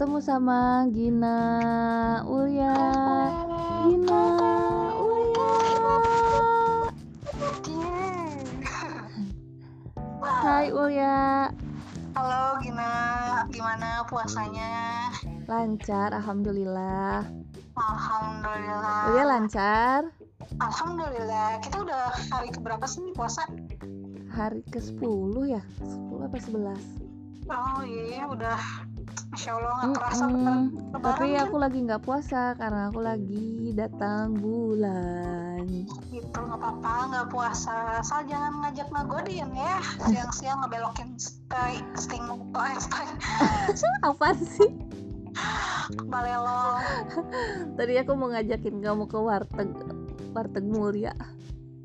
ketemu sama Gina Ulya. Gina Ulya. Hai Ulya. Halo Gina, gimana puasanya? Lancar, alhamdulillah. Alhamdulillah. Ulya lancar. Alhamdulillah. Kita udah hari keberapa sih nih puasa? Hari ke-10 ya? 10 apa 11? Oh iya, udah Masya Allah nggak kerasa Mm-mm. bener Tapi aku lagi nggak puasa karena aku lagi datang bulan. gitu nggak apa-apa nggak puasa asal jangan ngajak ngagodin ya siang-siang ngebelokin stay sting eh stay Apa sih? balelo Tadi aku mau ngajakin kamu ke warteg warteg mulia.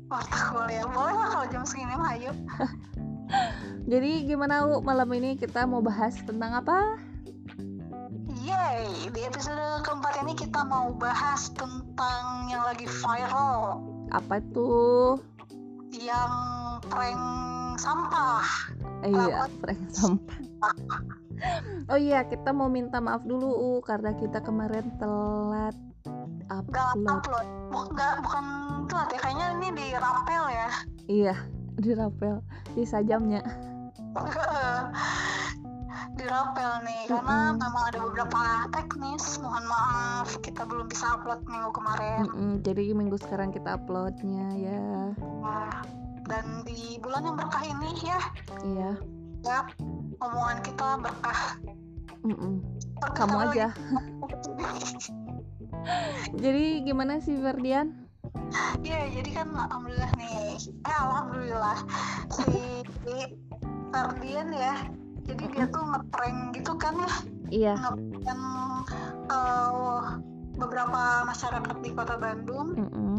warteg boleh boleh lah kalau jam segini mah ayo Jadi gimana U malam ini kita mau bahas tentang apa? Yeay, di episode keempat ini kita mau bahas tentang yang lagi viral Apa tuh? yang prank sampah Eh, iya, prank sampah. Oh iya, kita mau minta maaf dulu U karena kita kemarin telat upload. upload Buk- nggak bukan telat ya kayaknya ini di rapel ya Iya, di rapel di sajamnya. di rapel nih karena memang ada beberapa teknis mohon maaf kita belum bisa upload minggu kemarin Mm-mm, jadi minggu sekarang kita uploadnya ya. Wah, dan di bulan yang berkah ini ya Iya. ya omongan kita berkah Mm-mm. Berkah Kamu aja. Jadi gimana sih Ferdian? Iya, jadi kan alhamdulillah nih. Eh alhamdulillah si Ferdian ya. Jadi dia tuh ngeprank gitu kan ya, Iya. ngeprank eh, beberapa masyarakat di Kota Bandung Mm-mm.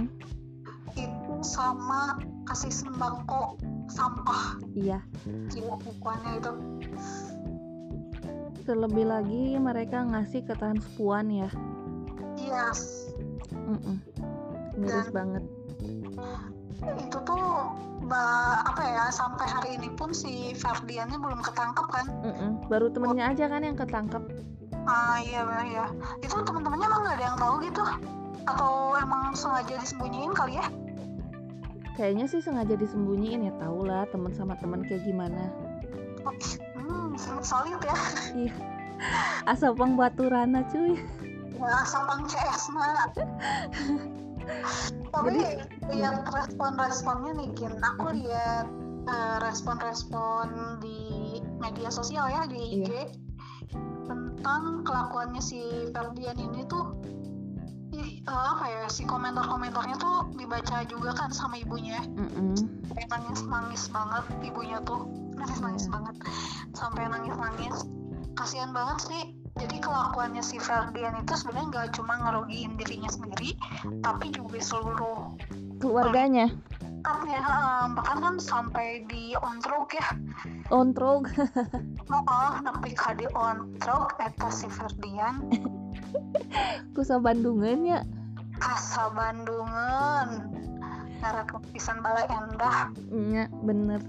itu sama kasih sembako sampah. Iya. Bukuannya itu. Terlebih lagi mereka ngasih ke transpuan ya. Yes. Mm-mm. Miris Dan- banget. Itu tuh ba- apa ya sampai hari ini pun si Ferdiannya belum ketangkep kan? Mm-mm. Baru temennya aja kan yang ketangkep. Ah iya iya. Itu teman-temannya emang nggak ada yang tahu gitu? Atau emang sengaja disembunyiin kali ya? Kayaknya sih sengaja disembunyiin ya tau lah teman sama teman kayak gimana. Hmm, solid ya. Iya. Asal pang baturana cuy. Ya, sapang CS mah. Tapi Jadi- lihat respon-responnya nih, Kin. Aku lihat eh, respon-respon di media sosial ya di IG tentang kelakuannya si Ferdian ini tuh eh, apa ya si komentar-komentarnya tuh dibaca juga kan sama ibunya Mm-mm. sampai nangis nangis banget ibunya tuh nangis nangis Iya. banget sampai nangis nangis kasihan banget sih jadi kelakuannya si Ferdian itu sebenarnya nggak cuma ngerugiin dirinya sendiri tapi juga seluruh Keluarganya. kan ya eh, bahkan kan sampai di ontrok ya Ontrog. oh nepi ka di ontrok eta si Ferdian Kusa Bandungan ya. asa Bandungan ngarak pisan bala endah Iya, bener.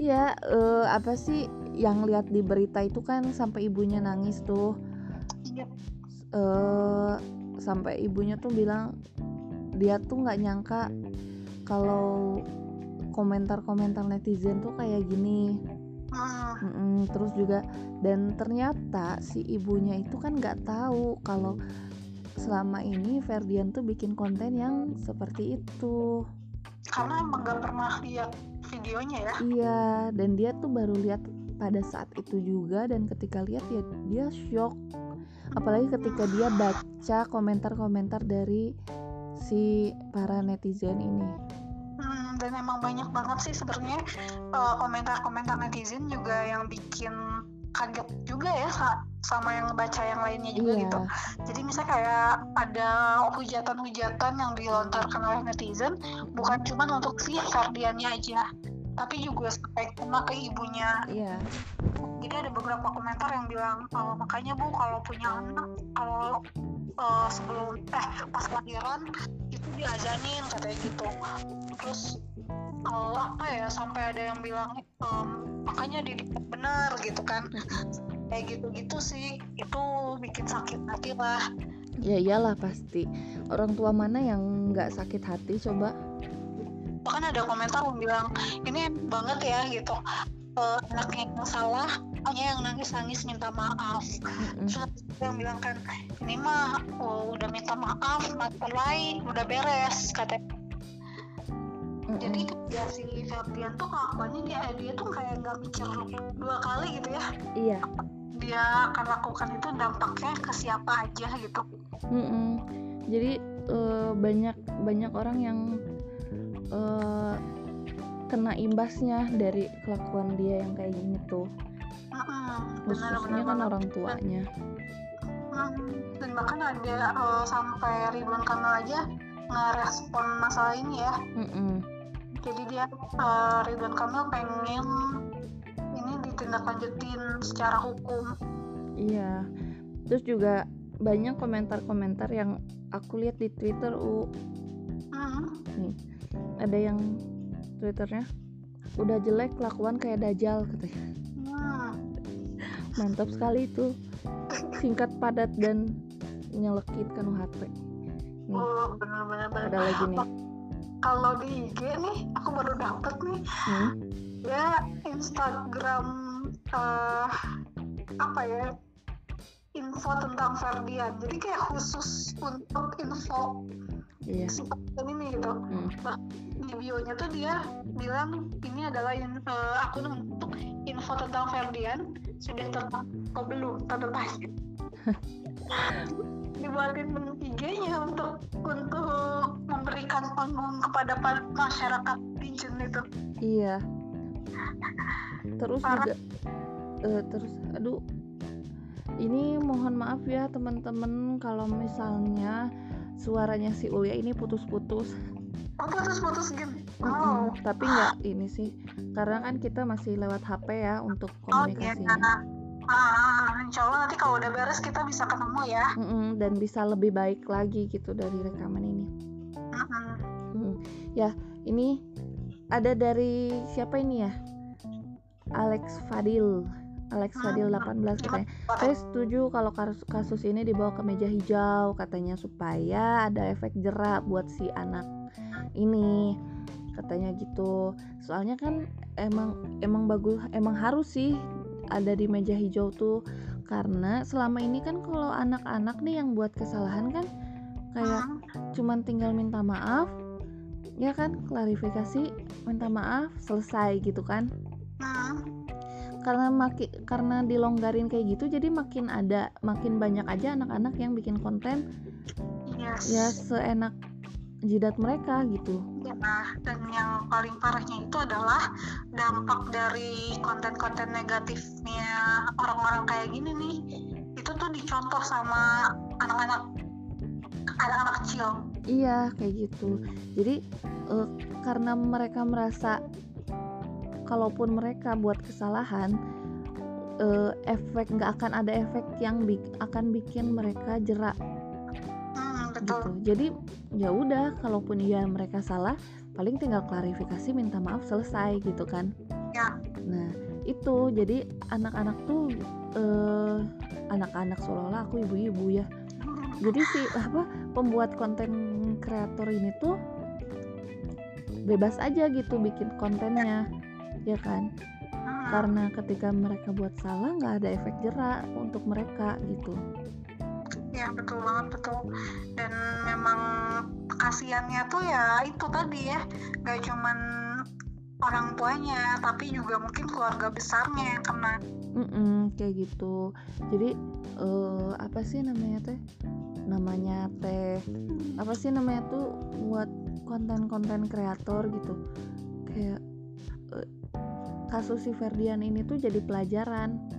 Iya, eh, apa sih yang lihat di berita itu kan sampai ibunya nangis tuh. Eh sampai ibunya tuh bilang dia tuh nggak nyangka kalau komentar-komentar netizen tuh kayak gini. Hmm, Mm-mm, terus juga dan ternyata si ibunya itu kan nggak tahu kalau selama ini Ferdian tuh bikin konten yang seperti itu. karena emang gak pernah lihat videonya ya Iya, dan dia tuh baru lihat pada saat itu juga dan ketika lihat ya dia shock. Apalagi ketika dia baca komentar-komentar dari si para netizen ini. Hmm, dan emang banyak banget sih sebenarnya eh, komentar-komentar netizen juga yang bikin kaget juga ya sa- sama yang baca yang lainnya juga Iya. gitu. Jadi misalnya kayak ada hujatan-hujatan yang dilontarkan oleh netizen bukan cuma untuk si Ferdiannya aja, tapi juga sampai kena ke ibunya. Iya. Jadi ada beberapa komentar yang bilang "Eh, makanya bu kalau punya anak kalau eh, sebelum eh pas lahiran itu diajanin katanya gitu. Terus oh, apa ya sampai ada yang bilang um, makanya dididik benar gitu kan kayak gitu-gitu sih itu bikin sakit hati lah ya iyalah pasti orang tua mana yang nggak sakit hati coba bahkan ada komentar yang bilang ini banget ya gitu. Uh, anaknya yang salah hanya yang nangis-nangis minta maaf. Terus yang bilang kan ini mah oh, udah minta maaf mata lain udah beres katanya. Jadi ya si Ferdian tuh kelakuannya dia dia tuh kayak nggak mikir dua kali gitu ya. Iya. Dia akan lakukan itu dampaknya ke siapa aja gitu. Mm-mm. jadi eh, banyak banyak orang yang eh, kena imbasnya dari kelakuan dia yang kayak gini tuh. Mm-mm, khususnya benar-benar kan banget. orang tuanya. Hmm, dan bahkan ada eh, sampai Ridwan Kamil aja ngerespon masalah ini ya. Mm-mm. jadi dia eh, Ridwan Kamil pengen ini ditindaklanjutin secara hukum. Iya. Terus juga banyak komentar-komentar yang aku lihat di Twitter u. Hmm, ada yang Twitternya udah jelek kelakuan kayak dajal katanya. Hmm. mantap sekali itu. Singkat padat dan nyelekit kan HP nih. Oh, ada lagi nih. Kalau di IG nih aku baru dapet nih. Hmm? ya Instagram eh apa ya info tentang Ferdian. Jadi kayak khusus untuk info iya. si ini gitu. Hmm. Di bio-nya tuh dia bilang ini adalah in- eh, akun untuk info tentang Ferdian sudah tertangkap atau belum tanya dibuatin IG-nya untuk untuk memberikan panggung kepada pa- masyarakat Pigeon itu Iya. Terus Parah. juga eh, terus aduh ini mohon maaf ya teman-teman kalau misalnya suaranya si Ulia ini putus-putus. Oh putus-putus gitu oh Mm-mm, Tapi nggak ini sih karena kan kita masih lewat HP ya untuk oh iya komunikasinya. ah insya Allah nanti kalau udah beres kita bisa ketemu ya Mm-mm, dan bisa lebih baik lagi gitu dari rekaman ini. Mm-mm. Mm. Ya, ini ada dari siapa ini ya? Alex Fadil. Alex Fadil 18 katanya. Saya setuju kalau kasus, kasus ini dibawa ke meja hijau katanya supaya ada efek jerak buat si anak ini katanya gitu. Soalnya kan emang emang bagus emang harus sih ada di meja hijau tuh. Karena selama ini kan kalau anak-anak nih yang buat kesalahan kan kayak cuman tinggal minta maaf ya kan? Klarifikasi minta maaf selesai gitu kan. Karena maki karena dilonggarin kayak gitu jadi makin ada makin banyak aja anak-anak yang bikin konten. Yes ya seenak jidat mereka gitu Nah, dan yang paling parahnya itu adalah dampak dari konten-konten negatifnya orang-orang kayak gini nih. Itu tuh dicontoh sama anak-anak anak-anak kecil. iya kayak gitu jadi eh, karena mereka merasa kalaupun mereka buat kesalahan eh, efek nggak akan ada efek yang bik- akan bikin mereka jerak Hmm, gitu betul. jadi ya udah kalaupun iya mereka salah paling tinggal klarifikasi minta maaf selesai gitu kan. Ya. nah itu. Jadi anak-anak tuh eh anak-anak seolah-olah aku ibu-ibu ya. Jadi si apa pembuat konten kreator ini tuh bebas aja gitu bikin kontennya ya kan? Hmm, karena ketika mereka buat salah nggak ada efek jerak untuk mereka gitu ya betul banget betul. Dan memang kasihannya tuh ya itu tadi ya, gak cuman orang tuanya, tapi juga mungkin keluarga besarnya yang kena. Mm-mm, kayak gitu jadi eh apa sih namanya teh namanya teh apa sih namanya tuh buat konten-konten kreator gitu kayak eh, kasus si Ferdian ini tuh jadi pelajaran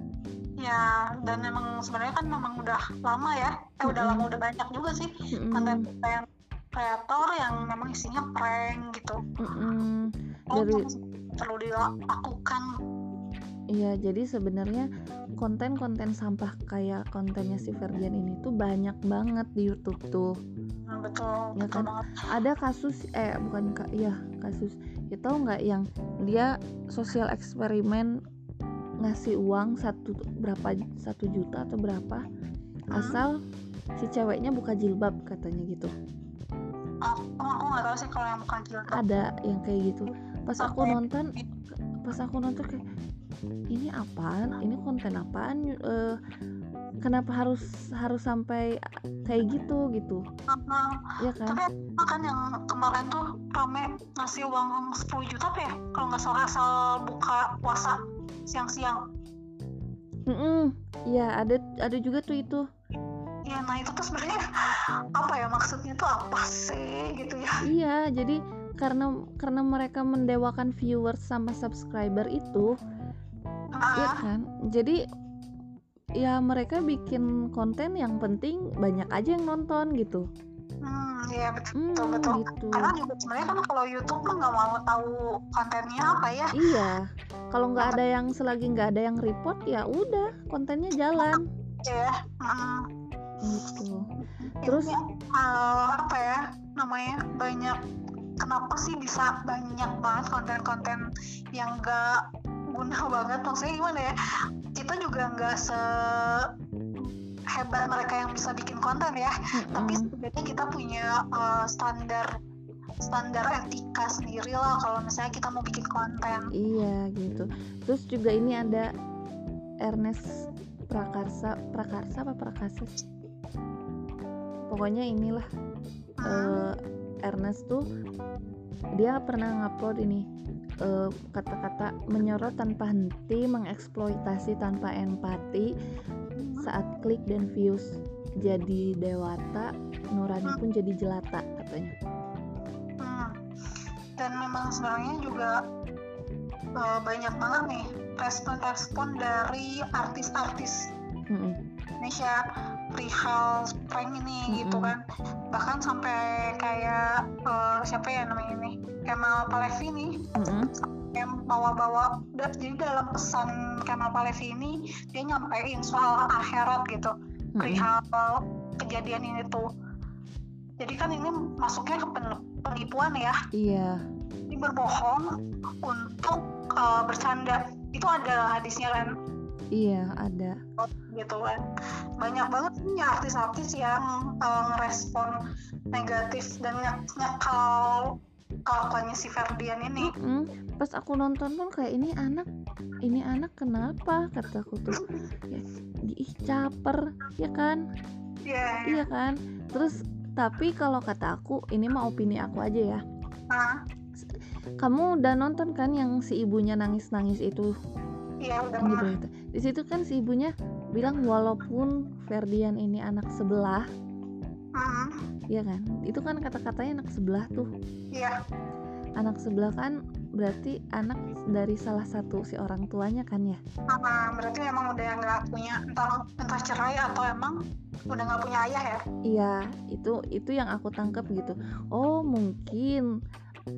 Ya, dan memang sebenarnya kan memang udah lama ya, eh udah lama udah banyak juga sih Mm-mm, konten-konten kreator yang memang isinya prank gitu. mm-mm. Oh, Dari- perlu dilakukan. Iya, jadi sebenarnya konten-konten sampah kayak kontennya si Ferdian ini tuh banyak banget di YouTube tuh. Hmm, betul, Ya betul kan? banget. Ada kasus eh bukan ka, iya kasus ya tahu nggak yang dia sosial eksperimen ngasih uang satu berapa satu juta atau berapa asal si ceweknya buka jilbab katanya gitu. Oh, aku nggak tahu sih kalau yang bukan jilbab. Ada yang kayak gitu. Pas aku nonton pas aku nonton kayak ini apaan? Ini konten apaan? Eh, kenapa harus harus sampai kayak gitu gitu? Nah, ya kan? Tapi kan yang kemarin tuh rame ngasih uang 10 juta apa ya? Kalau nggak salah asal buka puasa siang-siang. Mm-mm. ya ada ada juga tuh itu. Ya nah itu tuh sebenarnya apa ya maksudnya tuh apa sih gitu ya? Iya jadi karena karena mereka mendewakan viewers sama subscriber itu ya ah kan? Jadi ya mereka bikin konten yang penting banyak aja yang nonton gitu. Hmm ya betul Hmm, betul gitu. Karena juga sebenarnya kan kalau YouTube kan nggak mau tahu kontennya apa ya. Iya kalau nggak ada yang selagi nggak ada yang report ya udah kontennya jalan. Ya hmm. gitu. Terus? Ini, eh, apa ya namanya banyak kenapa sih bisa banyak banget konten-konten yang gak guna banget? Maksudnya gimana ya kita juga nggak se hebat mereka yang bisa bikin konten ya. Tapi mm-mm, sebenarnya kita punya eh, standar standar etika sendiri lah kalau misalnya kita mau bikin konten. Iya gitu. Terus juga ini ada Ernest Prakarsa Prakarsa apa Prakasa? Pokoknya inilah Hmm, eh, Ernest tuh dia pernah ngupload ini eh, kata-kata menyorot tanpa henti mengeksploitasi tanpa empati saat klik dan views jadi dewata nurani pun jadi jelata katanya hmm. dan memang sebenarnya juga eh, banyak banget nih respon-respon dari artis-artis Mm-mm. Indonesia perihal prank ini gitu Mm-mm. kan bahkan sampai kayak eh, siapa ya namanya ini Kemal Palevi nih Mm-mm. yang bawa-bawa jadi dalam pesan Kemal Palevi ini dia nyampein soal akhirat gitu. Perihal kejadian ini tuh. Jadi kan ini masuknya ke pen- penipuan ya. Iya. Ini berbohong untuk eh, bercanda. Itu ada hadisnya kan? Iya ada. Gitu kan. Banyak banget nih artis-artis yang eh, ngerespon negatif dan nyekal kelakuannya si Ferdian ini. Mm-mm. pas aku nonton pun kayak ini anak ini anak kenapa? kataku tuh. Ya, ih caper ya kan? Ya iya kan? Terus tapi kalau kata aku ini mah opini aku aja ya. Nah kamu udah nonton kan yang si ibunya nangis-nangis itu? Iya udah di situ kan si ibunya bilang walaupun Ferdian ini anak sebelah Hmm, ya kan? Itu kan kata-katanya anak sebelah tuh. Iya. Anak sebelah kan berarti anak dari salah satu si orang tuanya kan ya? Nah, berarti emang udah nggak punya entah entah cerai atau emang udah nggak punya ayah ya? Iya itu itu yang aku tangkap gitu. Oh mungkin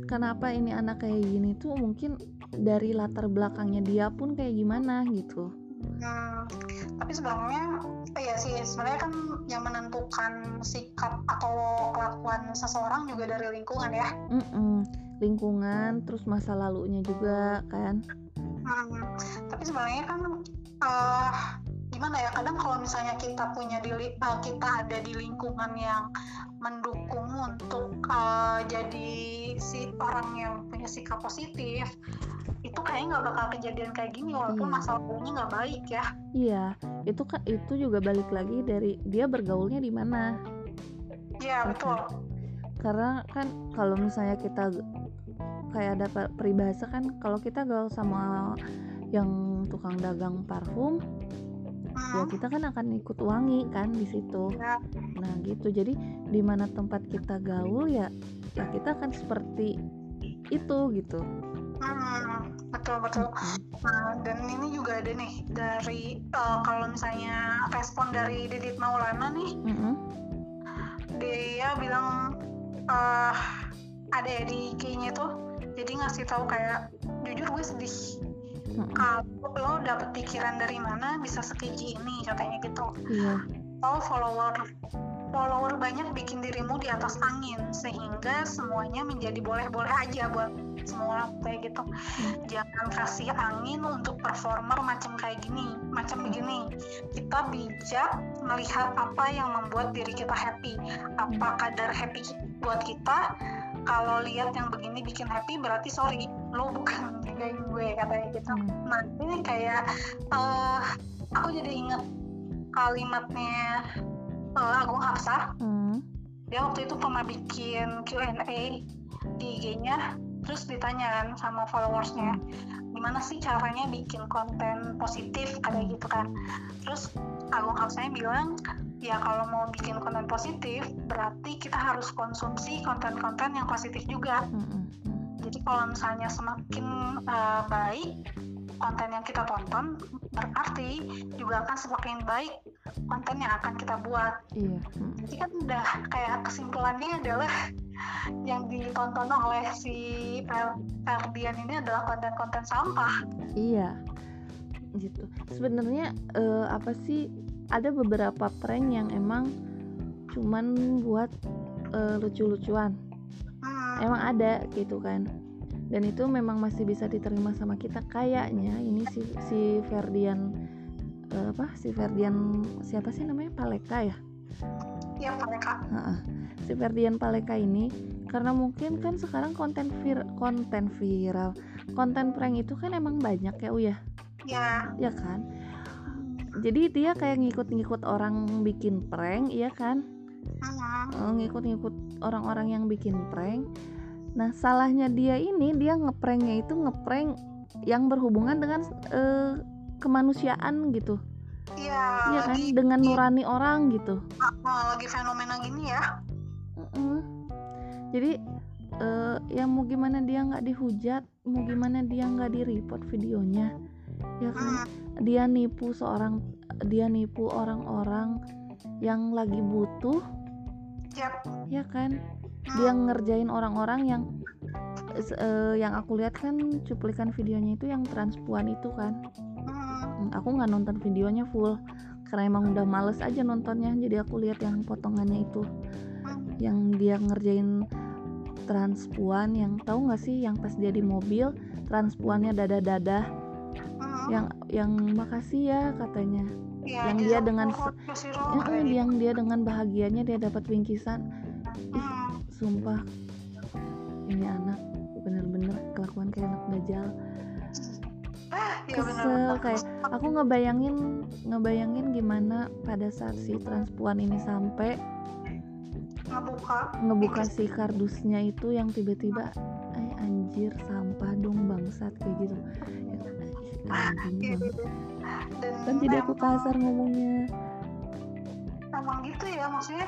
kenapa ini anak kayak gini tuh mungkin dari latar belakangnya dia pun kayak gimana gitu? Hmm, tapi sebenarnya ya sih sebenarnya kan yang menentukan sikap atau kelakuan seseorang juga dari lingkungan ya. Mm-mm. lingkungan terus masa lalunya juga kan Hmm, tapi sebenarnya kan eh gimana ya kadang kalau misalnya kita punya di eh, kita ada di lingkungan yang mendukung untuk eh, jadi si orang yang punya sikap positif itu kayaknya nggak bakal kejadian kayak gini walaupun Iya. masa lalunya nggak baik ya. iya itu kan itu juga balik lagi dari dia bergaulnya di mana Iya betul. karena kan kalau misalnya kita kayak ada per- peribahasa kan kalau kita gaul sama yang tukang dagang parfum ya Hmm, kita kan akan ikut wangi kan di situ ya. nah gitu jadi di mana tempat kita gaul ya ya kita akan seperti itu gitu Hmm, betul betul. Nah, dan ini juga ada nih dari eh, kalau misalnya respon dari Didit Maulana nih, Mm-mm. dia bilang eh ada ya di IG-nya tuh, jadi ngasih tahu kayak jujur gue sedih. Mm-mm. Kalau lo dapet pikiran dari mana bisa sekeji ini katanya gitu. iya Oh follower follower banyak bikin dirimu di atas angin sehingga semuanya menjadi boleh-boleh aja buat semua kayak gitu. Jangan kasih angin untuk performer macam kayak gini macam begini. Kita bijak melihat apa yang membuat diri kita happy. Apa kadar happy buat kita? Kalau lihat yang begini bikin happy berarti sorry lo bukan kayak gue katanya gitu. Nah ini kayak uh, aku jadi inget kalimatnya uh, Agung Hafsah hmm. dia waktu itu pernah bikin Q&A di IG-nya terus ditanya kan sama followersnya gimana sih caranya bikin konten positif? Kayak gitu kan. Terus Agung Hafsahnya bilang ya kalau mau bikin konten positif berarti kita harus konsumsi konten-konten yang positif juga. Jadi kalau misalnya semakin uh, baik konten yang kita tonton berarti juga akan semakin baik konten yang akan kita buat. Iya. Hmm. Jadi kan udah kayak kesimpulannya adalah yang ditonton oleh si Ferdian ini adalah konten-konten sampah. Iya. Gitu. Sebenarnya uh, apa sih ada beberapa prank yang emang cuman buat uh, lucu-lucuan. Hmm. Emang ada gitu kan dan itu memang masih bisa diterima sama kita kayaknya. Ini si si Ferdian uh, apa? Si Ferdian siapa sih namanya? Paleka ya? Iya Paleka. Si Ferdian Paleka ini karena mungkin kan sekarang konten vir konten viral konten prank itu kan emang banyak ya Uya ya? Ya kan? Jadi dia kayak ngikut-ngikut orang bikin prank iya kan? Uh, ngikut-ngikut orang-orang yang bikin prank Nah, salahnya dia ini dia ngepranknya itu ngeprank yang berhubungan dengan uh, kemanusiaan gitu. Iya. Iya kan dengan nurani orang gitu. Lagi fenomena gini ya. Uh -uh. Jadi uh, ya mau gimana dia nggak dihujat, mau gimana dia nggak di report videonya, ya kan? Hmm. Dia nipu seorang, dia nipu orang-orang yang lagi butuh, yep. ya kan? Dia ngerjain orang-orang yang uh, yang aku lihat kan cuplikan videonya itu yang transpuan itu kan. Hmm, aku nggak nonton videonya full karena emang udah males aja nontonnya. Jadi aku lihat yang potongannya itu. Yang dia ngerjain transpuan yang tahu nggak sih yang pas dia di mobil transpuannya dada-dada? Yang yang makasih ya katanya. Ya, yang dia dengan ya, yang dia dengan bahagianya dia dapat bingkisan sumpah. Ini anak bener-bener kelakuan kayak anak dajal ya, kesel kayak aku ngebayangin ngebayangin gimana pada saat si transpuan ini sampai ngebuka. ngebuka si kardusnya itu yang tiba-tiba ay anjir sampah dong bangsat kayak gitu. Anjing kan jadi aku kasar ngomongnya. Emang gitu ya maksudnya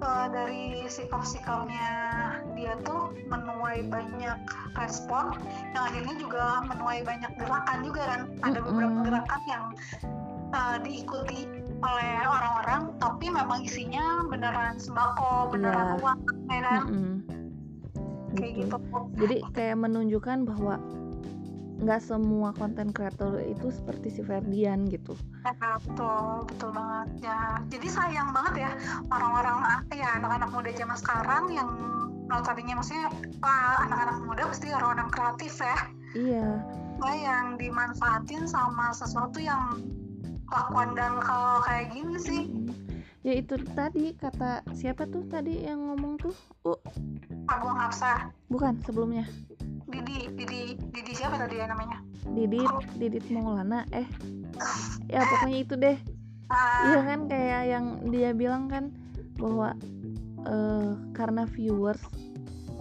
uh, dari sikap-sikapnya dia tuh menuai banyak respon yang akhirnya juga menuai banyak gerakan juga kan ada beberapa gerakan yang uh, diikuti oleh orang-orang tapi memang isinya beneran sembako beneran yeah. uang ya kan mm -mm. kayak gitu. gitu jadi kayak menunjukkan bahwa nggak semua konten kreator itu seperti si Ferdian gitu. Ya, betul, betul banget ya. Jadi sayang banget ya orang-orang ya anak-anak muda zaman sekarang yang notabene maksudnya anak-anak muda pasti orang-orang kreatif ya. Iya. Nah, yang dimanfaatin sama sesuatu yang kelakuan dan kalau kayak gini sih. Ya itu tadi kata siapa tuh tadi yang ngomong tuh? Uh. Agung Hafsah. Bukan sebelumnya. Siapa tadi ya namanya? Didit oh. Didit Maulana eh. Ya pokoknya itu deh. Uh, iya kan kayak yang dia bilang kan bahwa uh, karena viewers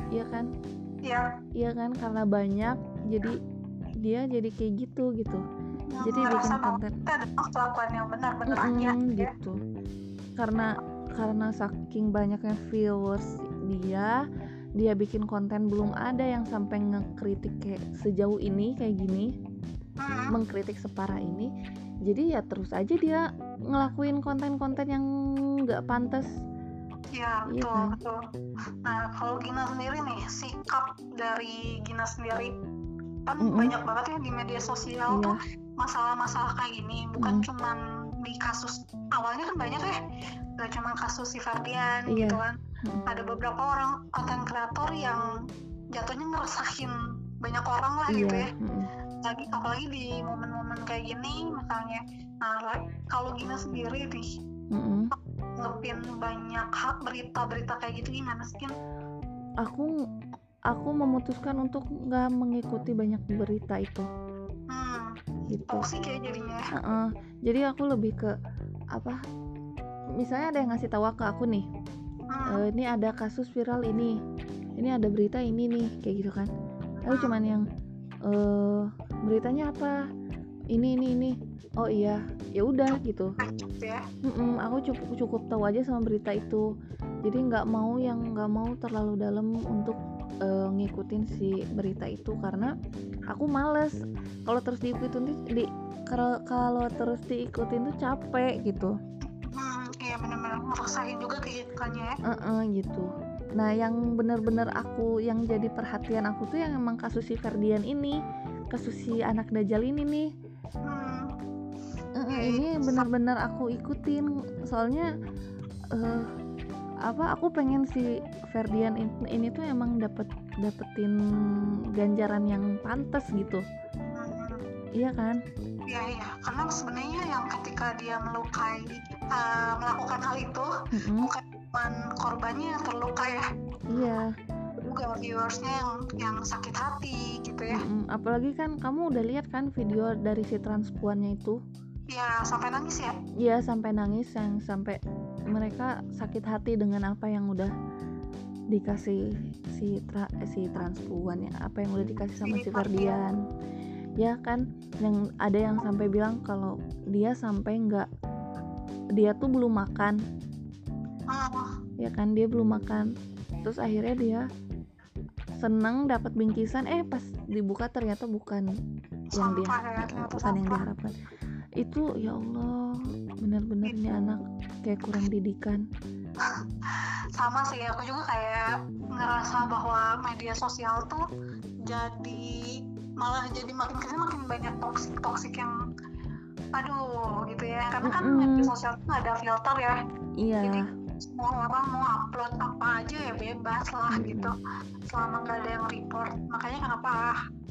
iya kan? Iya. Iya kan karena banyak jadi dia jadi kayak gitu gitu. Yang jadi bikin konten. kelakuan yang benar-benar mm -hmm, ya. gitu. Karena karena saking banyaknya viewers dia dia bikin konten belum ada yang sampai ngekritik kayak sejauh ini kayak gini hmm. mengkritik separah ini jadi ya terus aja dia ngelakuin konten-konten yang nggak pantas ya iya betul kan? betul nah kalau Gina sendiri nih sikap dari Gina sendiri kan mm -hmm. banyak banget ya di media sosial iya. tuh masalah-masalah kayak gini bukan mm. cuman di kasus awalnya kan banyak ya gak cuma kasus si Ferdian iya. gitu kan ada beberapa orang konten kreator yang jatuhnya ngeresahin banyak orang lah gitu iya ya mm-mm. lagi apalagi di momen-momen kayak gini misalnya nah kalau Gina sendiri nih Mm-mm. ngepin banyak hak berita-berita kayak gitu gimana sih aku aku memutuskan untuk nggak mengikuti banyak berita itu hmm gitu toxic ya jadinya ya Heeh. jadi aku lebih ke apa misalnya ada yang ngasih tahu ke aku nih "Eh, ini ada kasus viral ini. Ini ada berita ini nih kayak gitu kan. Aku cuman yang eh beritanya apa? Ini ini ini. Oh iya ya udah gitu. Ya? Mm-mm, aku cukup cukup tahu aja sama berita itu. Jadi nggak mau yang nggak mau terlalu dalam untuk eh, ngikutin si berita itu. Karena aku males. Kalau terus diikutin di kalau terus diikutin tuh capek gitu iya ngerasain juga kehidupannya ya. Heeh, gitu. Nah yang bener-bener aku yang jadi perhatian aku tuh yang emang kasus si Ferdian ini kasus si anak dajal ini nih. Hmm. Heeh, ini bener-bener aku ikutin. Soalnya eh apa aku pengen si Ferdian in- ini tuh emang dapet dapetin ganjaran yang pantas gitu. Hmm. iya kan Iya iya, karena sebenarnya yang ketika dia melukai uh, melakukan hal itu Mm-mm, bukan cuma korbannya yang terluka ya, iya. Juga viewersnya yang yang sakit hati gitu ya. Apalagi kan kamu udah lihat kan video dari si transpuannya itu? Ya sampai nangis ya. Iya sampai nangis yang sampai mereka sakit hati dengan apa yang udah dikasih si tra, eh, si transpuan ya. Apa yang udah dikasih sama si Ferdian ya kan yang ada yang sampai bilang kalau dia sampai nggak dia tuh belum makan. Oh, ya kan dia belum makan. Terus akhirnya dia seneng dapat bingkisan. Eh pas dibuka ternyata bukan yang dia bukan yang diharapkan. Itu ya Allah benar-benar nih anak kayak kurang didikan. Sama sih, aku juga kayak ngerasa bahwa media sosial tuh jadi malah jadi makin ke sini makin banyak toksik toksik yang aduh gitu ya. Karena kan Mm-mm. media sosial tuh nggak ada filter ya. Iya. Jadi semua orang mau upload apa aja ya bebas lah Mm-mm. gitu. Selama nggak ada yang report. Makanya kenapa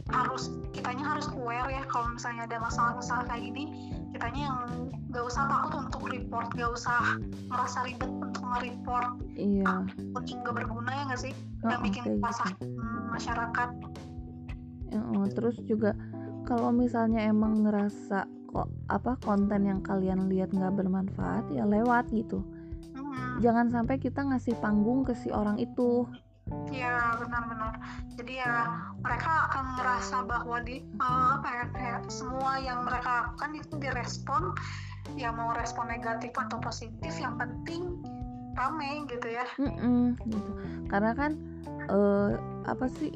harus kitanya harus aware ya kalau misalnya ada masalah-masalah kayak gini kitanya yang nggak usah takut untuk report nggak usah merasa ribet untuk nge-report. Iya. Untuk nggak berguna ya nggak sih? Oh, yang bikin kayak pasah gitu. masyarakat Heeh, terus juga kalau misalnya emang ngerasa kok apa konten yang kalian lihat nggak bermanfaat ya lewat gitu. Hmm, jangan sampai kita ngasih panggung ke si orang itu. Ya benar-benar jadi ya mereka akan merasa bahwa di eh, apa ya kayak semua yang mereka lakukan itu direspon ya mau respon negatif atau positif yang penting rame gitu ya. Mm-mm, gitu. Karena kan eh, apa sih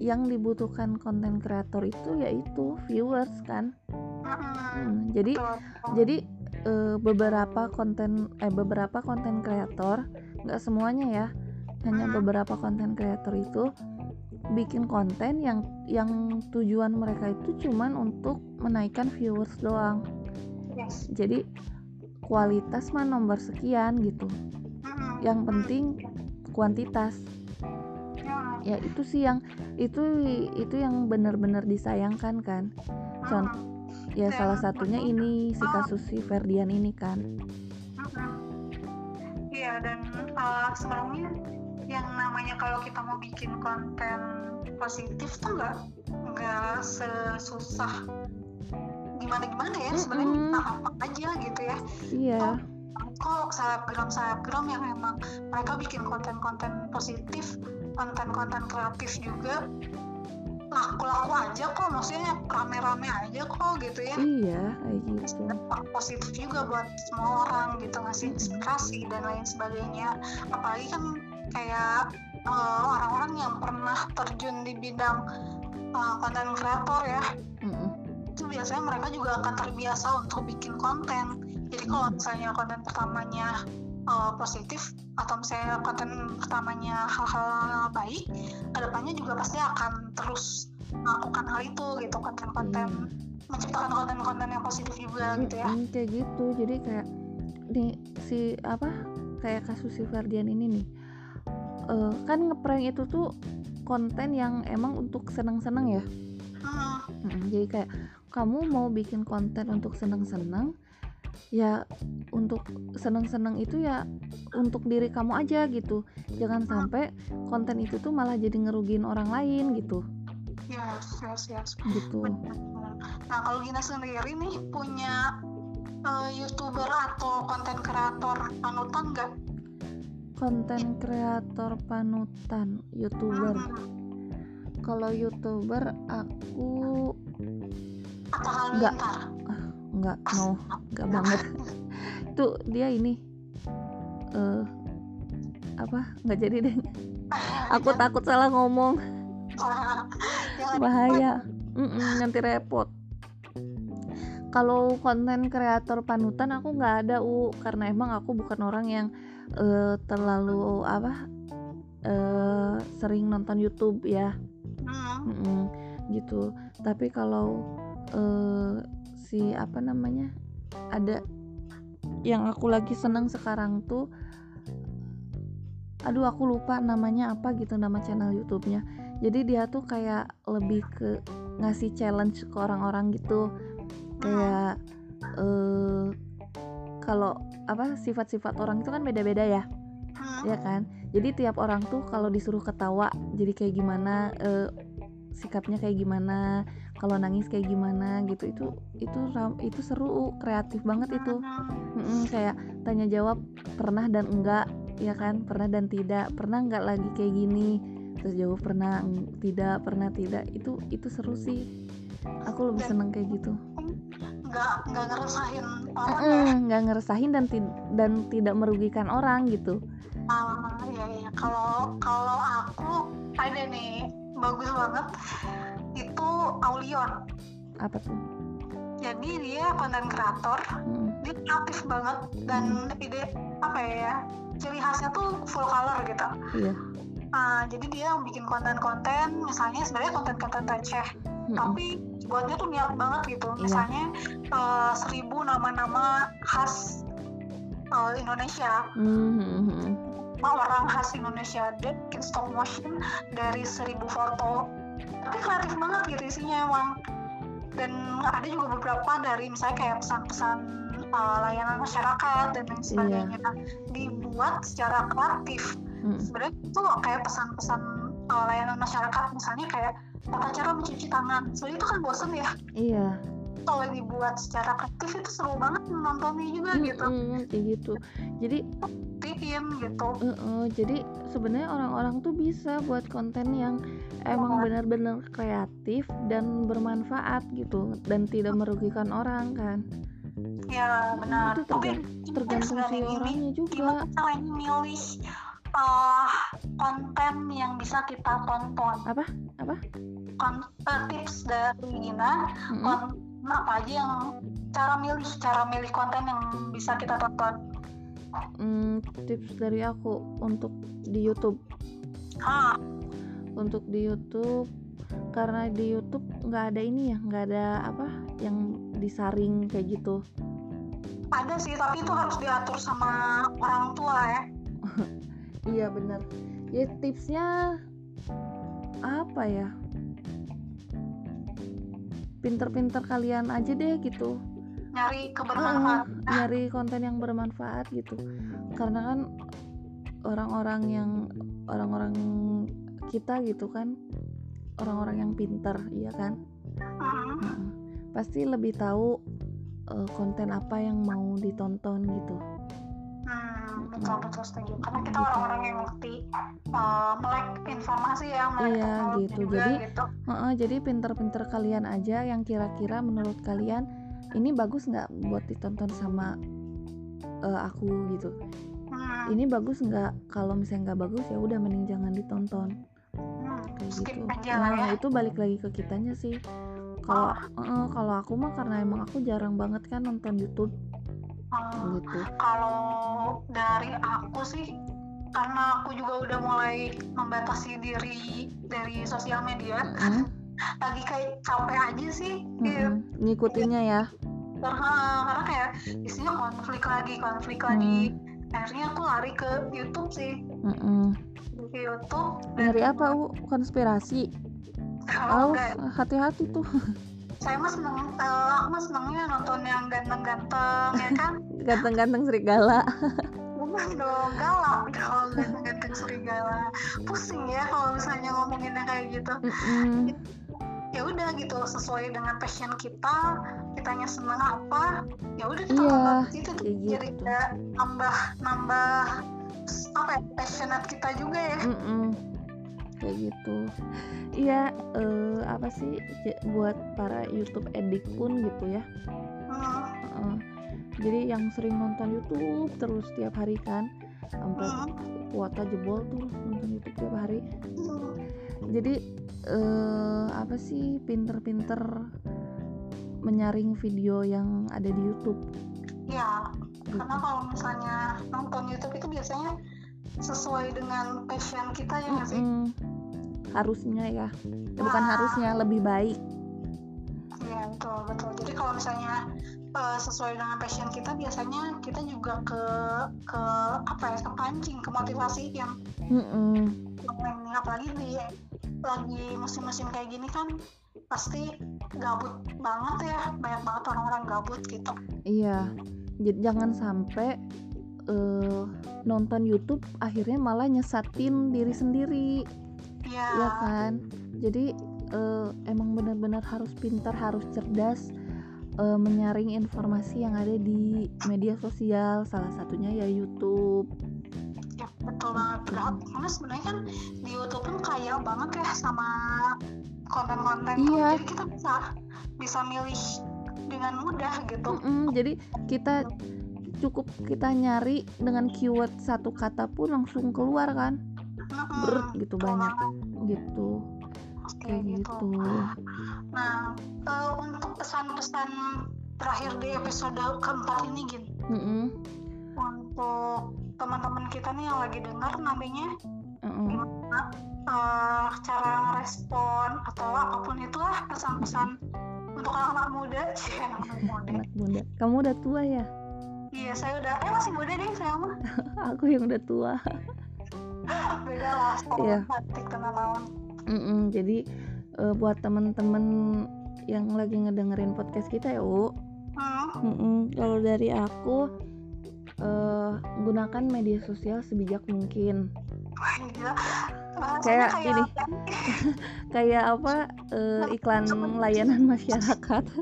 yang dibutuhkan konten kreator itu yaitu viewers kan? Hmm, Hmm, jadi jadi eh, beberapa konten eh beberapa konten kreator nggak semuanya ya hanya Hmm. beberapa konten kreator itu bikin konten yang yang tujuan mereka itu cuman untuk menaikkan viewers doang. Yes. jadi kualitas mah nomor sekian gitu. Hmm, yang penting kuantitas ya itu sih yang itu itu yang benar-benar disayangkan kan Contoh hmm, ya salah satunya ini si kasus si Ferdian ini kan hmm. Iya dan uh, sebenarnya yang namanya kalau kita mau bikin konten positif tuh nggak nggak sesusah gimana gimana ya sebenarnya Mm-mm. kita apa aja gitu ya iya kok selebgram selebgram yang emang mereka bikin konten-konten positif konten-konten kreatif juga. Laku-laku aja kok maksudnya rame-rame aja kok gitu ya. Iya kayak gitu. Dampak positif juga buat semua orang gitu ngasih inspirasi dan lain sebagainya. Apalagi kan kayak eh, orang-orang yang pernah terjun di bidang eh, konten kreator ya. Mm-mm. itu biasanya mereka juga akan terbiasa untuk bikin konten. Jadi kalau misalnya konten pertamanya uh, positif atau misalnya konten pertamanya hal-hal baik ke depannya juga pasti akan terus melakukan hal itu gitu konten-konten menciptakan konten-konten yang positif juga gitu ya. Mm-mm, kayak gitu. Jadi kayak nih si apa kayak kasus si Ferdian ini nih. Eh, kan ngeprank itu tuh konten yang emang untuk seneng-seneng ya? Hmm, Mm, jadi kayak kamu mau bikin konten untuk seneng-seneng ya untuk seneng-seneng itu ya untuk diri kamu aja gitu. Jangan sampai konten itu tuh malah jadi ngerugiin orang lain gitu. Yes yes yes. Gitu. Benar. Nah, kalau Gina sendiri nih punya eh, youtuber atau konten kreator panutan nggak? konten kreator panutan youtuber. Hmm, kalau youtuber aku Nggak. Nggak no nggak banget. Itu dia ini eh apa nggak jadi deh. Aku takut salah ngomong. Bahaya. Mm-mm, nanti repot. Kalau konten kreator panutan aku nggak ada u. Karena emang aku bukan orang yang eh, terlalu apa eh, sering nonton YouTube ya. Hmm, Mm-mm, gitu. Tapi kalau eh, si apa namanya ada yang aku lagi seneng sekarang tuh aduh aku lupa namanya apa gitu nama channel YouTube-nya. Jadi dia tuh kayak lebih ke ngasih challenge ke orang-orang gitu. Kayak eh kalau apa sifat-sifat orang itu kan beda-beda ya. Ya kan? Jadi tiap orang tuh kalau disuruh ketawa jadi kayak gimana eh, sikapnya kayak gimana kalau nangis kayak gimana gitu itu itu ram- itu seru kreatif banget itu. Mm-mm, kayak tanya jawab pernah dan enggak? Ya kan pernah dan tidak? Pernah enggak lagi kayak gini? Terus jawab pernah tidak pernah tidak. Itu itu seru sih. Aku lebih seneng kayak gitu. Nggak nggak ngerasain orang ya. Mm-mm, nggak ngeresahin dan ti- dan tidak merugikan orang gitu. Ah, iya iya. Kalau kalau aku ada nih bagus banget itu Aulion. apa tuh Jadi dia konten kreator, Mm-mm. dia aktif banget dan ide apa ya? Ciri khasnya tuh full color gitu. iya Ah, jadi dia bikin konten-konten, misalnya sebenarnya konten-konten receh, Mm-mm. tapi buatnya tuh niat banget gitu. Iya. Misalnya eh, seribu nama-nama khas eh, Indonesia, Mhm. orang khas Indonesia dia bikin stop motion dari seribu foto tapi kreatif banget gitu isinya emang. Dan ada juga beberapa dari misalnya kayak pesan-pesan uh, layanan masyarakat dan lain sebagainya. Nah, dibuat secara kreatif. Mm. sebenarnya itu kayak pesan-pesan uh, layanan masyarakat. Misalnya kayak tata cara mencuci tangan. Sebenarnya itu kan bosen ya. Iya kalau dibuat secara kreatif itu seru banget nontonnya juga gitu Mm-mm, kayak gitu jadi tim gitu eh-eh, jadi sebenarnya orang-orang tuh bisa buat konten yang emang Iya. benar-benar kreatif dan bermanfaat gitu dan tidak merugikan orang kan ya benar itu tapi tergan- tergantung si orangnya juga gimana caranya milih uh, konten yang bisa kita tonton Apa? Apa? Kon- eh, tips dari Gina Mm-mm. konten apa aja yang cara milih cara milih konten yang bisa kita tonton? Hmm, tips dari aku untuk di YouTube. Ah untuk di YouTube karena di YouTube nggak ada ini ya nggak ada apa yang disaring kayak gitu. Ada sih tapi itu harus diatur sama orang tua ya. Iya bener ya tipsnya apa ya pinter-pinter kalian aja deh gitu. Nyari Heeh, kebermanfaatan nyari konten yang bermanfaat gitu. Karena kan orang-orang yang orang-orang kita gitu kan. Orang-orang yang pinter iya kan? Hmm, Heeh. pasti lebih tahu eh, konten apa yang mau ditonton gitu. Hmm, betul betul setuju karena kita orang-orang yang ngerti uh, melek informasi ya melek Iya, gitu. juga Jadi- gitu. Heeh, jadi pinter-pinter kalian aja yang kira-kira menurut kalian ini bagus nggak buat ditonton sama eh, aku? Gitu. Hmm, ini bagus nggak? Kalau misalnya nggak bagus ya udah mending jangan ditonton. Hmm, kayak skip gitu. aja lah ya. nah itu balik lagi ke kitanya sih. Kalau Oh. eh, kalau aku mah karena emang aku jarang banget kan nonton YouTube Hmm, gitu kalau dari aku sih karena aku juga udah mulai membatasi diri dari sosial media Mm-mm, lagi kayak capek aja sih gitu. mm-mm. ngikutinnya ya karena karena kayak isinya konflik lagi konflik lagi akhirnya aku lari ke YouTube sih Mm-mm. di YouTube Dari apa u konspirasi? Oh, hati-hati tuh saya mah seneng eh, aku mah senengnya nonton yang ganteng-ganteng ya kan ganteng-ganteng serigala. bukan dong galak dong ganteng-ganteng serigala pusing ya kalau misalnya ngomonginnya kayak gitu Mm-mm. ya udah gitu sesuai dengan passion kita kitanya seneng apa ya udah kita nonton itu jadi gitu. kayak nambah nambah apa ya passionate kita juga ya Mm-mm. Kayak gitu iya eh, apa sih buat para YouTube edik pun gitu ya hmm. Heeh. jadi yang sering nonton YouTube terus tiap hari kan sampai Hmm. kuota jebol tuh nonton YouTube tiap hari Hmm. jadi eh, apa sih pinter-pinter menyaring video yang ada di YouTube ya gitu. karena kalau misalnya nonton YouTube itu biasanya sesuai dengan passion kita ya nggak sih Mm-mm. Harusnya ya bukan Nah. harusnya lebih baik Iya betul betul. Jadi kalau misalnya eh, sesuai dengan passion kita, biasanya kita juga ke ke apa ya kepancing ke motivasi yang yang lain. apalagi di lagi musim-musim kayak gini kan pasti gabut banget ya banyak banget orang-orang gabut gitu. Iya, J- jangan sampai eh, nonton YouTube akhirnya malah nyesatin diri sendiri, Iya. ya kan? Jadi eh, emang benar-benar harus pintar, harus cerdas eh, menyaring informasi yang ada di media sosial, salah satunya ya YouTube. Ya, betul banget. Padahal- Karena sebenarnya kan di YouTube pun kaya banget ya sama konten-konten. Iya. Jadi kita bisa bisa milih dengan mudah gitu. Mm-mm, jadi kita cukup kita nyari dengan keyword satu kata pun langsung keluar kan, Brut gitu banyak, gitu, kayak gitu. Nah, eh, untuk pesan-pesan terakhir di episode keempat ini, Gin, Mm-mm, untuk teman-teman kita nih yang lagi dengar nantinya mm-mm. gimana eh, cara respon atau apa pun itulah pesan-pesan untuk anak-anak muda, sih anak-anak muda. anak muda. Kamu udah tua ya? Iya, saya udah, eh masih muda deh saya mah. Aku yang udah tua. Beda lah, Iya. batik naon. Jadi eh, buat temen-temen yang lagi ngedengerin podcast kita ya, U. Hmm, Mm-mm, Kalau dari aku eh, gunakan media sosial sebijak mungkin. gila. Bahasanya Kayak kayak ini. Kayak apa eh, iklan layanan masyarakat.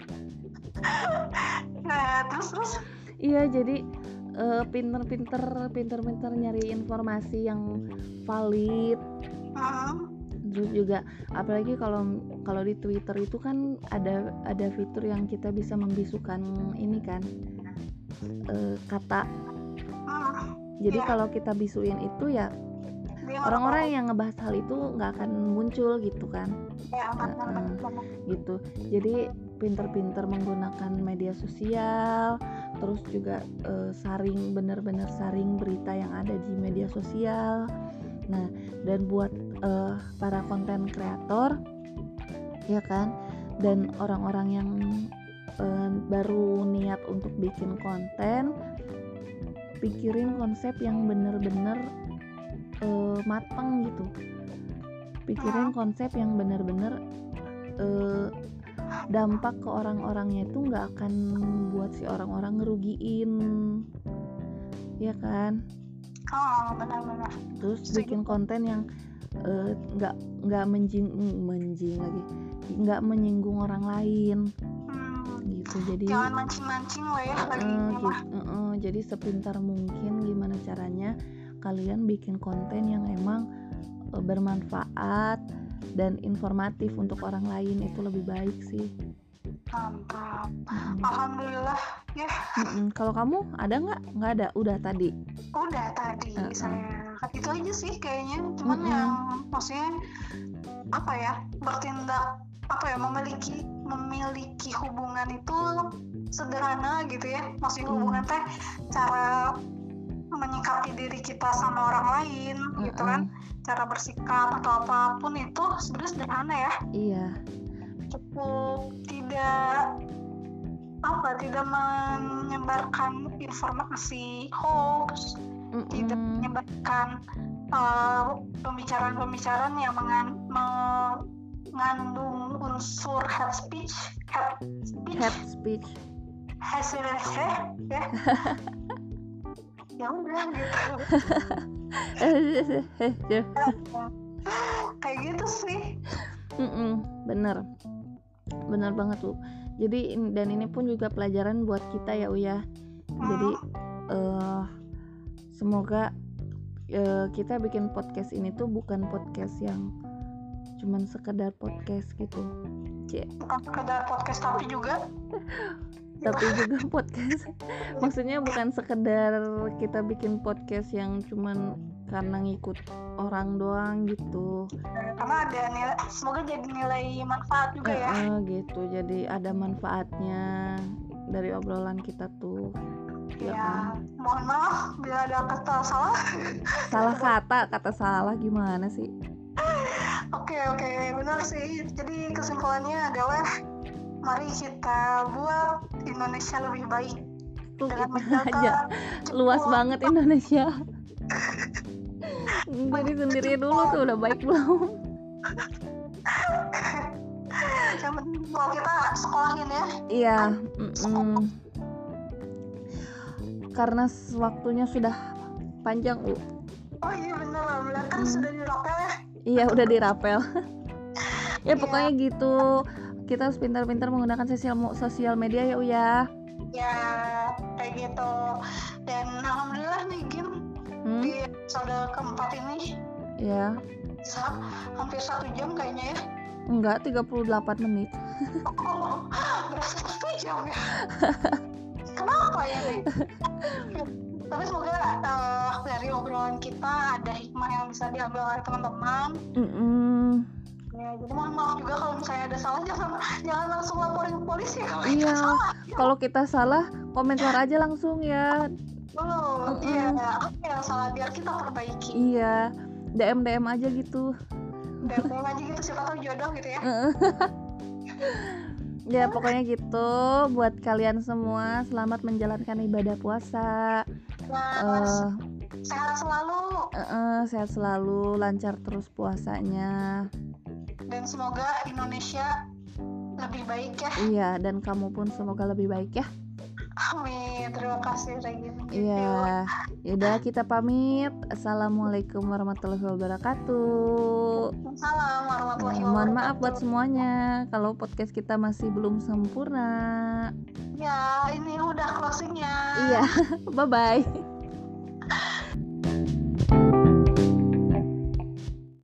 Nah, terus terus Iya, jadi eh, pinter-pinter pinter-pinter nyari informasi yang valid. Terus juga apalagi kalau kalau di Twitter itu kan ada ada fitur yang kita bisa membisukan ini kan eh, kata. hmm, Jadi Iya. kalau kita bisuin itu ya orang-orang yang ngebahas hal itu nggak akan muncul gitu kan, ya benar. gitu. Jadi pinter-pinter menggunakan media sosial, terus juga eh, saring bener-bener saring berita yang ada di media sosial. Nah, dan buat eh, para konten kreator, ya kan, dan orang-orang yang eh, baru niat untuk bikin konten, pikirin konsep yang bener-bener eh, matang gitu. Pikirin konsep yang bener-bener eh, dampak ke orang-orangnya itu nggak akan buat si orang-orang ngerugiin, ya kan? Oh, benar-benar. terus bikin konten yang eh, nggak nggak menjing menjing lagi nggak menyinggung orang lain Hmm, gitu jadi jangan mancing-mancing lah ya lagi eh, ini gi- mah. eh, eh, jadi sepintar mungkin gimana caranya kalian bikin konten yang emang eh, bermanfaat dan informatif untuk orang lain itu lebih baik sih Mantap. Mm-mm. Alhamdulillah ya Mm-mm. kalau kamu ada nggak nggak ada udah tadi udah tadi Uh-uh. saya itu aja sih kayaknya cuman Mm-mm. yang maksudnya apa ya bertindak apa ya memiliki memiliki hubungan itu sederhana gitu ya maksudnya hubungan teh cara menyikapi diri kita sama orang lain gitu Mm-mm. kan cara bersikap atau apa pun itu sebenarnya sederhana ya iya cukup tidak apa tidak menyebarkan informasi hoax tidak Mm-mm. menyebarkan uh, pembicaraan-pembicaraan yang mengan- mengandung unsur hate speech, hate speech, Hate speech. hasil ya. ya udah gitu. Kayak gitu sih. Bener. Bener banget tuh jadi dan ini pun juga pelajaran buat kita ya Uya. Jadi eh semoga eh, kita bikin podcast ini tuh bukan podcast yang cuman sekedar podcast gitu. Bukan sekedar podcast tapi juga tapi juga podcast. Maksudnya bukan sekedar kita bikin podcast yang cuman karena ngikut orang doang gitu. Karena ada nilai semoga jadi nilai manfaat juga ya. Heeh, gitu. Jadi ada manfaatnya dari obrolan kita tuh. Ya ya kan? mohon maaf bila ada kata salah. Salah kata kata salah gimana sih? Oke oke benar sih. Jadi kesimpulannya adalah mari kita buat Indonesia lebih baik. Tuh dengan menjaga aja. Luas banget Indonesia. Jadi sendiri dulu tuh udah baik belum? Yang penting kalau kita sekolahin ya. Iya mm-mm. karena waktunya sudah panjang u oh iya benar alhamdulillah kan Hmm. sudah dirapel ya. Iya udah dirapel. Ya pokoknya gitu kita harus pintar-pintar menggunakan sosial sosial media ya Uya ya. Kayak gitu. Dan alhamdulillah nih Gim hmm? di episode keempat ini ya. hampir satu jam kayaknya ya. Enggak 38 menit. Oh, berasa satu jam ya? Kenapa ya nih tapi semoga eh, dari obrolan kita ada hikmah yang bisa diambil oleh teman-teman. Mm-mm. Ya jadi mohon maaf juga kalau misalnya ada salah jangan jangan langsung laporin ke polisi ya kalau kita Iya. salah. kalau kita salah komentar aja langsung ya. Oh Mm-mm. iya apa yang salah biar kita perbaiki. Iya DM DM aja gitu. Dan aja gitu siapa tahu jodoh gitu ya. Ya pokoknya gitu buat kalian semua selamat menjalankan ibadah puasa. Nah eh sehat selalu. eh, eh, sehat selalu lancar terus puasanya dan semoga Indonesia lebih baik ya. Iya dan kamu pun semoga lebih baik ya. Amin. Terima kasih Regina iya. yaudah kita pamit. Assalamualaikum warahmatullahi wabarakatuh. Salam warahmatullahi Ya, mohon maaf buat wabarakatuh. semuanya. Kalau podcast kita masih belum sempurna. Ya, ini udah closingnya. iya. Bye bye